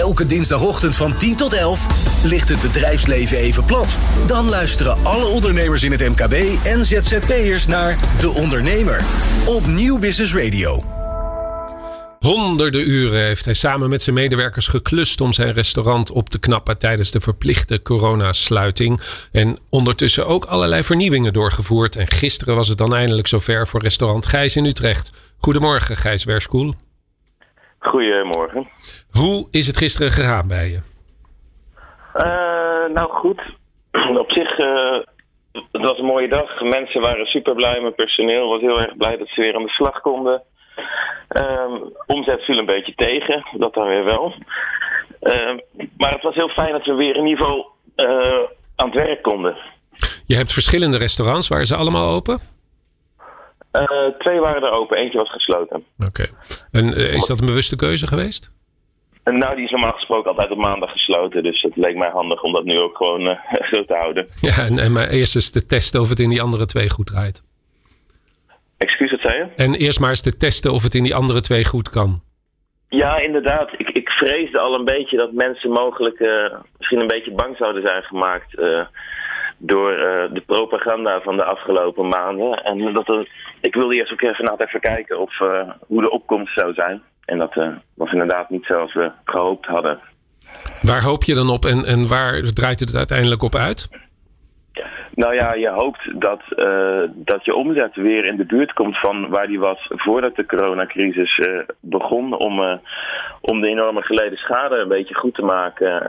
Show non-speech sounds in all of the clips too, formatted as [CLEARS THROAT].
Elke dinsdagochtend van 10 tot 11 ligt het bedrijfsleven even plat. Dan luisteren alle ondernemers in het MKB en ZZP'ers naar De Ondernemer op Nieuw Business Radio. Honderden uren heeft hij samen met zijn medewerkers geklust om zijn restaurant op te knappen tijdens de verplichte coronasluiting. En ondertussen ook allerlei vernieuwingen doorgevoerd. En gisteren was het dan eindelijk zover voor restaurant Gijs in Utrecht. Goedemorgen Gijs Werskoel. Goedemorgen. Hoe is het gisteren gegaan bij je? Uh, nou goed, [CLEARS THROAT] op zich, uh, het was een mooie dag. Mensen waren super blij, mijn personeel was heel erg blij dat ze weer aan de slag konden. Um, omzet viel een beetje tegen, dat dan weer wel. Uh, maar het was heel fijn dat we weer in ieder geval aan het werk konden. Je hebt verschillende restaurants, waren ze allemaal open? Uh, twee waren er open, eentje was gesloten. Oké. En uh, is dat een bewuste keuze geweest? Nou, die is normaal gesproken altijd op maandag gesloten. Dus het leek mij handig om dat nu ook gewoon uh, [LAUGHS] zo te houden. Ja, en, en maar eerst eens te testen of het in die andere twee goed draait. Excuus, wat zei je? En eerst maar eens te testen of het in die andere twee goed kan. Ja, inderdaad. Ik, ik vreesde al een beetje dat mensen mogelijk misschien een beetje bang zouden zijn gemaakt door uh, de propaganda van de afgelopen maanden. En dat er, ik wilde eerst ook even, nou, even kijken of, uh, hoe de opkomst zou zijn. En dat was inderdaad niet zoals we gehoopt hadden. Waar hoop je dan op en, en waar draait het uiteindelijk op uit? Nou ja, je hoopt dat, uh, dat je omzet weer in de buurt komt van waar die was voordat de coronacrisis uh, begon. Om, uh, om de enorme geleden schade een beetje goed te maken.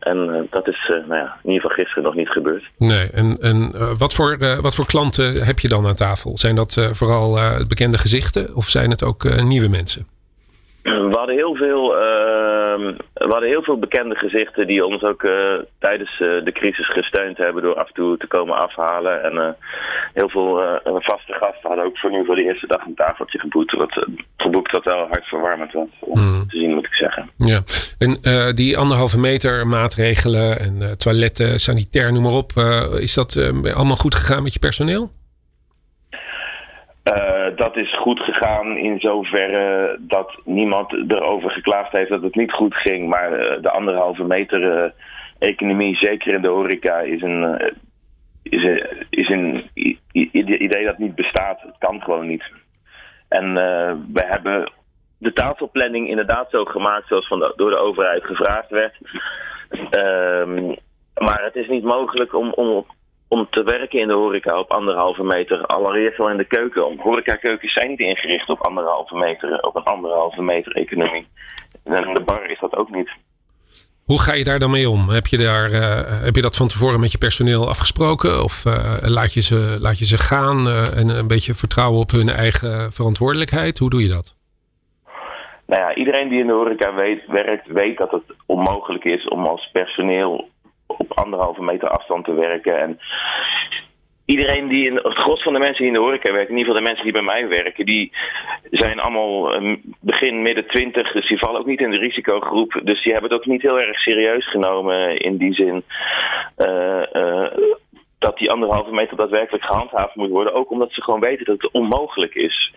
en dat is nou ja, in ieder geval gisteren nog niet gebeurd. Nee, en, en wat, voor, wat voor klanten heb je dan aan tafel? Zijn dat vooral bekende gezichten of zijn het ook nieuwe mensen? We hadden heel veel, uh, we hadden heel veel bekende gezichten die ons ook uh, tijdens uh, de crisis gesteund hebben door af en toe te komen afhalen. En uh, heel veel vaste gasten hadden ook voor nu voor de eerste dag een tafeltje geboekt. Wat, geboekt wat wel hartverwarmend was om mm. te zien, moet ik zeggen. Ja, en die anderhalve meter maatregelen en toiletten, sanitair, noem maar op. is dat allemaal goed gegaan met je personeel? Uh, dat is goed gegaan in zoverre dat niemand erover geklaagd heeft dat het niet goed ging. Maar uh, de anderhalve meter uh, economie, zeker in de horeca, is een, is is een idee dat niet bestaat. Het kan gewoon niet. En we hebben de tafelplanning inderdaad zo gemaakt zoals van door de overheid gevraagd werd. Ehm, maar het is niet mogelijk om, om om te werken in de horeca op anderhalve meter. Allereerst wel in de keuken. Horecakeukens zijn niet ingericht op anderhalve meter, op een anderhalve meter economie. En in de bar is dat ook niet. Hoe ga je daar dan mee om? Heb je, daar, uh, heb je dat van tevoren met je personeel afgesproken? Of uh, laat, je ze, laat je ze gaan uh, en een beetje vertrouwen op hun eigen verantwoordelijkheid? Hoe doe je dat? Nou ja, iedereen die in de horeca weet, werkt, weet dat het onmogelijk is om als personeel op anderhalve meter afstand te werken. En iedereen die, in, het gros van de mensen die in de horeca werken, in ieder geval de mensen die bij mij werken, die zijn allemaal ehm, begin, midden twintig, dus die vallen ook niet in de risicogroep. Dus die hebben het ook niet heel erg serieus genomen in die zin. Uh, uh, dat die anderhalve meter daadwerkelijk gehandhaafd moet worden. Ook omdat ze gewoon weten dat het onmogelijk is.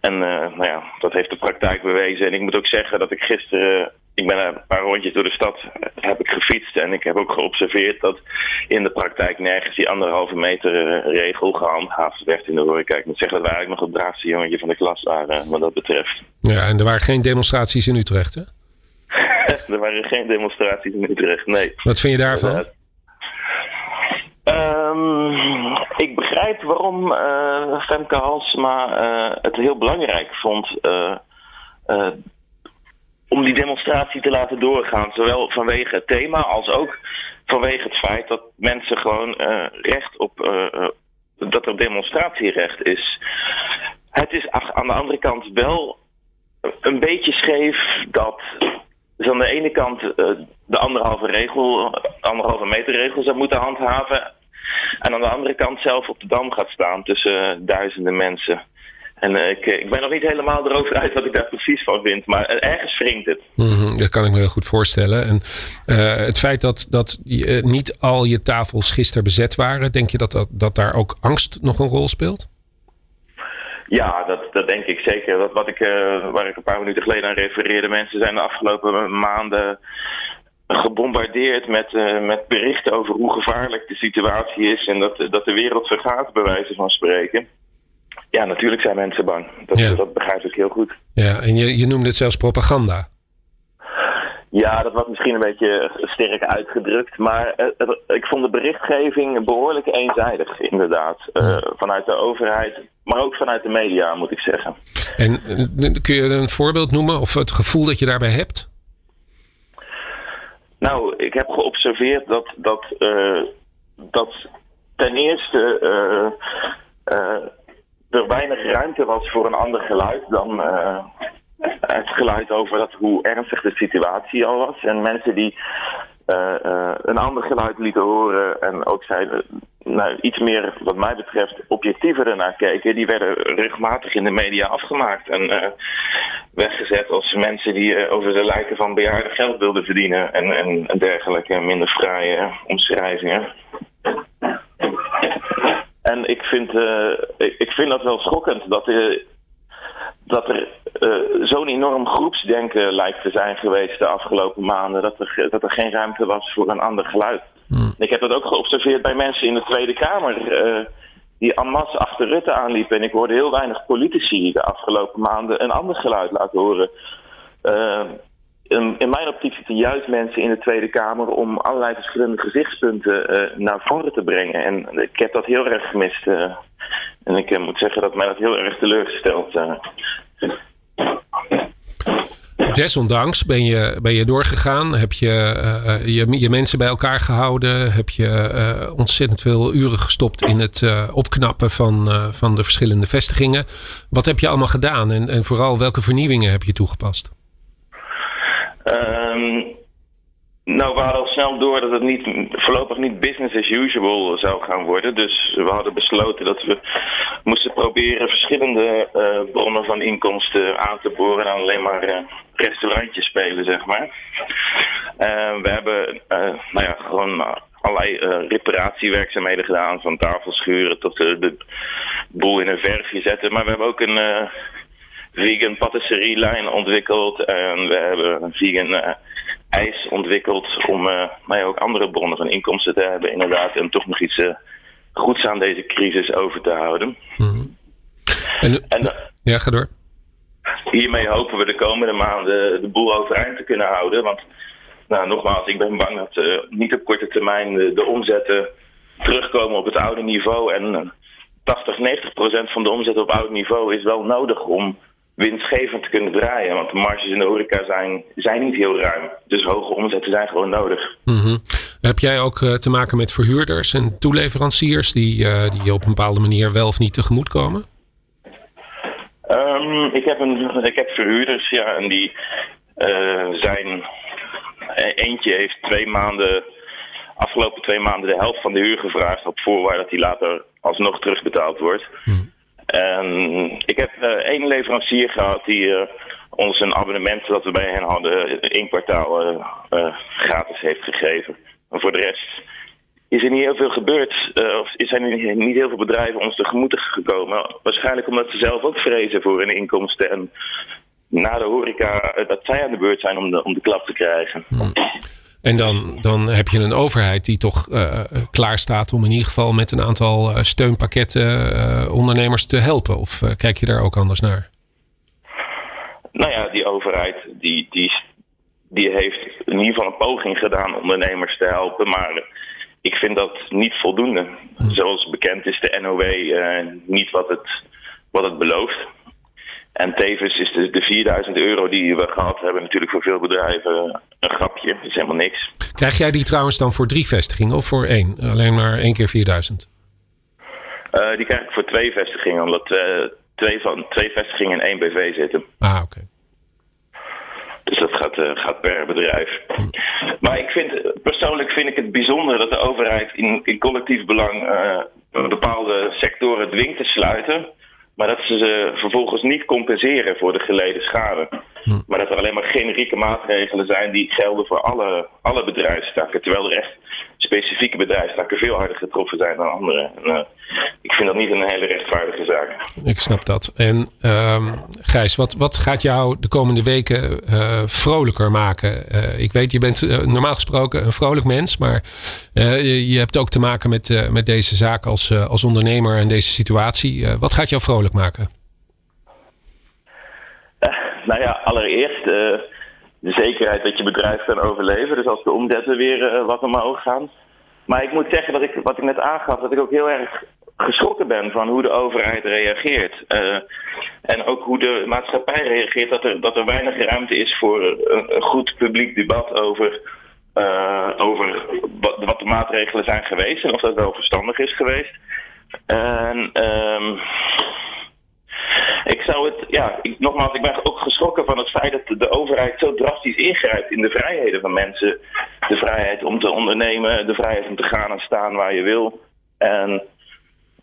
En uh, nou ja, dat heeft de praktijk bewezen. En ik moet ook zeggen dat ik gisteren ik ben een paar rondjes door de stad heb ik gefietst en ik heb ook geobserveerd dat in de praktijk nergens die anderhalve meter eh, regel gehandhaafd werd in de horeca. Ik moet zeggen dat we eigenlijk nog het braafste jongetje van de klas waren wat dat betreft. Ja, en er waren geen demonstraties in Utrecht, hè? [LAUGHS] er waren geen demonstraties in Utrecht, nee. Wat vind je daarvan? Um, ik begrijp waarom uh, Femke uh, het heel belangrijk vond uh, om die demonstratie te laten doorgaan. Zowel vanwege het thema als ook vanwege het feit dat mensen gewoon recht op. Dat er demonstratierecht is. Het is aan de andere kant wel een beetje scheef dat dus aan de ene kant de anderhalve regel, anderhalve meter regel zou moeten handhaven. En aan de andere kant zelf op de dam gaat staan tussen duizenden mensen. En uh, ik, ik, ben nog niet helemaal erover uit wat ik daar precies van vind. Maar ergens wringt het. Mm -hmm, dat kan ik me heel goed voorstellen. En uh, het feit dat, dat uh, niet al je tafels gisteren bezet waren. Denk je dat, dat, dat daar ook angst nog een rol speelt? Ja, dat, dat denk ik zeker. Dat wat ik, waar ik een paar minuten geleden aan refereerde, mensen zijn de afgelopen maanden gebombardeerd met, uh, met berichten over hoe gevaarlijk de situatie is en dat, dat de wereld vergaat, bij wijze van spreken. Ja, natuurlijk zijn mensen bang. Dat, Ja. dat begrijp ik heel goed. Ja, en je, je noemde het zelfs propaganda. Ja, dat was misschien een beetje sterk uitgedrukt. Maar eh, ik vond de berichtgeving behoorlijk eenzijdig, inderdaad. Eh, vanuit de overheid, maar ook vanuit de media, moet ik zeggen. En eh, kun je een voorbeeld noemen of het gevoel dat je daarbij hebt? Nou, ik heb geobserveerd dat, dat, eh, dat ten eerste eh, eh, er weinig ruimte was voor een ander geluid dan het geluid over dat, hoe ernstig de situatie al was. En mensen die een ander geluid lieten horen en ook zeiden, nou, iets meer, wat mij betreft, objectiever ernaar keken, die werden regelmatig in de media afgemaakt en weggezet als mensen die eh, over de lijken van bejaarden geld wilden verdienen en, en, en dergelijke minder fraaie omschrijvingen. En ik vind, eh, ik, ik vind dat wel schokkend dat, eh, dat er zo'n enorm groepsdenken lijkt te zijn geweest de afgelopen maanden. Dat er, dat er geen ruimte was voor een ander geluid. Ik heb dat ook geobserveerd bij mensen in de Tweede Kamer. Die en masse achter Rutte aanliepen. En ik hoorde heel weinig politici de afgelopen maanden een ander geluid laten horen. Eh, in, in mijn optiek zitten juist mensen in de Tweede Kamer om allerlei verschillende gezichtspunten eh, naar voren te brengen. En ik heb dat heel erg gemist. eh. en ik eh, moet zeggen dat mij dat heel erg teleurgesteld. Desondanks ben je, ben je doorgegaan. Heb je, eh, eh, je je mensen bij elkaar gehouden. Heb je eh, ontzettend veel uren gestopt in het eh, opknappen van, eh, van de verschillende vestigingen. Wat heb je allemaal gedaan? En, en vooral welke vernieuwingen heb je toegepast? Ehm, nou, we hadden al snel door dat het niet, voorlopig niet business as usual zou gaan worden. Dus we hadden besloten dat we moesten proberen verschillende eh, bronnen van inkomsten aan te boren dan alleen maar eh, restaurantjes spelen, zeg maar. Eh, we hebben nou ja, gewoon allerlei reparatiewerkzaamheden gedaan, van tafelschuren tot de boel in een verfje zetten. Maar we hebben ook een vegan patisserielijn ontwikkeld en we hebben een vegan ijs ontwikkeld om nou ja, ook andere bronnen van inkomsten te hebben inderdaad en toch nog iets goeds aan deze crisis over te houden. En, En eh, ja, ga door. hiermee hopen we de komende maanden de boel overeind te kunnen houden. Want nou, nogmaals, ik ben bang dat eh, niet op korte termijn de, de omzetten terugkomen op het oude niveau. En eh, 80, 90 procent van de omzet op oud niveau is wel nodig om winstgevend te kunnen draaien. Want de marges in de horeca zijn, zijn niet heel ruim. Dus hoge omzetten zijn gewoon nodig. Mhm. Heb jij ook eh, te maken met verhuurders en toeleveranciers die, eh, die je op een bepaalde manier wel of niet tegemoet komen? Ehm, ik, heb een, ik heb verhuurders, ja, en die eh, zijn. e- Eentje heeft twee maanden, afgelopen twee maanden, de helft van de huur gevraagd. op voorwaarde dat die later alsnog terugbetaald wordt. En ik heb eh, één leverancier gehad die ons een abonnement dat we bij hen hadden, één kwartaal gratis heeft gegeven. Maar voor de rest is er niet heel veel gebeurd. eh, of zijn er niet heel veel bedrijven ons tegemoet gekomen. Waarschijnlijk omdat ze zelf ook vrezen voor hun inkomsten. En na de horeca eh, dat zij aan de beurt zijn om de, om de klap te krijgen. En dan, dan heb je een overheid die toch eh, klaar staat om in ieder geval met een aantal steunpakketten ondernemers te helpen. Of kijk je daar ook anders naar? Nou ja, die overheid die, die, die heeft in ieder geval een poging gedaan ondernemers te helpen. Maar ik vind dat niet voldoende. Zoals bekend is de NOW eh, niet wat het, wat het belooft. En tevens is de, de 4000 euro die we gehad hebben natuurlijk voor veel bedrijven een grapje. Dat is helemaal niks. Krijg jij die trouwens dan voor drie vestigingen of voor één? Alleen maar één keer 4000? Eh, die krijg ik voor twee vestigingen, omdat eh, twee, van, twee vestigingen in één BV zitten. Ah, oké. Gaat, eh, gaat per bedrijf. Maar ik vind, persoonlijk vind ik het bijzonder dat de overheid in, in collectief belang eh, bepaalde sectoren dwingt te sluiten. Maar dat ze ze vervolgens niet compenseren voor de geleden schade. Hm. Maar dat er alleen maar generieke maatregelen zijn die gelden voor alle, alle bedrijfstakken. Terwijl er echt specifieke bedrijfstakken veel harder getroffen zijn dan andere. En, uh, ik vind dat niet een hele rechtvaardige zaak. Ik snap dat. En um, Gijs, wat, wat gaat jou de komende weken uh, vrolijker maken? Uh, ik weet, je bent normaal gesproken een vrolijk mens, maar je, je, hebt ook te maken met, met deze zaak als, als ondernemer en deze situatie. wat gaat jou vrolijk maken? nou ja, allereerst de zekerheid dat je bedrijf kan overleven. Dus als de omzetten weer uh, wat omhoog gaan. Maar ik moet zeggen dat ik, wat ik net aangaf, dat ik ook heel erg geschrokken ben van hoe de overheid reageert. Uh, en ook hoe de maatschappij reageert, dat er, dat er weinig ruimte is voor een, goed publiek debat over, uh, over wat, wat, de maatregelen zijn geweest en of dat wel verstandig is geweest. En um, ik zou het, ja, ik, nogmaals, ik ben ook geschrokken van het feit dat de overheid zo drastisch ingrijpt in de vrijheden van mensen. De vrijheid om te ondernemen, de vrijheid om te gaan en staan waar je wil. En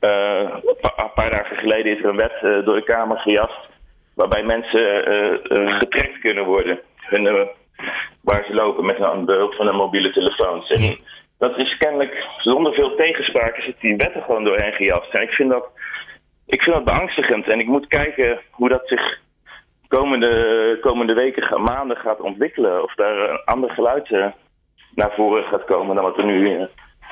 uh, een paar dagen geleden is er een wet uh, door de Kamer gejast waarbij mensen uh, getrekt kunnen worden. Hun, waar ze lopen met een behulp van een mobiele telefoons. En dat is kennelijk zonder veel tegenspraak is het die wetten gewoon doorheen gejast. En ik vind dat ik vind dat beangstigend en ik moet kijken hoe dat zich komende, komende weken, maanden gaat ontwikkelen. Of daar een ander geluid uh, naar voren gaat komen dan wat, er nu, uh,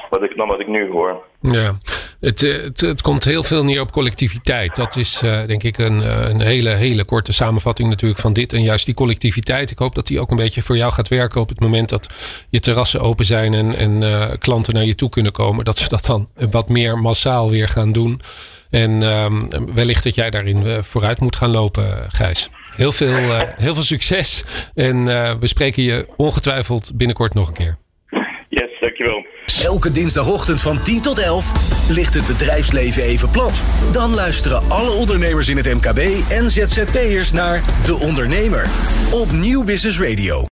wat, ik, dan wat ik nu hoor. Ja, het, eh, het, het, komt heel veel neer op collectiviteit. Dat is denk ik een, een hele, hele korte samenvatting natuurlijk van dit. En juist die collectiviteit, ik hoop dat die ook een beetje voor jou gaat werken op het moment dat je terrassen open zijn en, en klanten naar je toe kunnen komen. Dat ze dat dan wat meer massaal weer gaan doen. En um, wellicht dat jij daarin uh, vooruit moet gaan lopen, Gijs. Heel veel, uh, [LAUGHS] heel veel succes. En uh, we spreken je ongetwijfeld binnenkort nog een keer. Yes, dankjewel. Elke dinsdagochtend van 10 tot 11 ligt het bedrijfsleven even plat. Dan luisteren alle ondernemers in het MKB en ZZP'ers naar De Ondernemer op Nieuw Business Radio.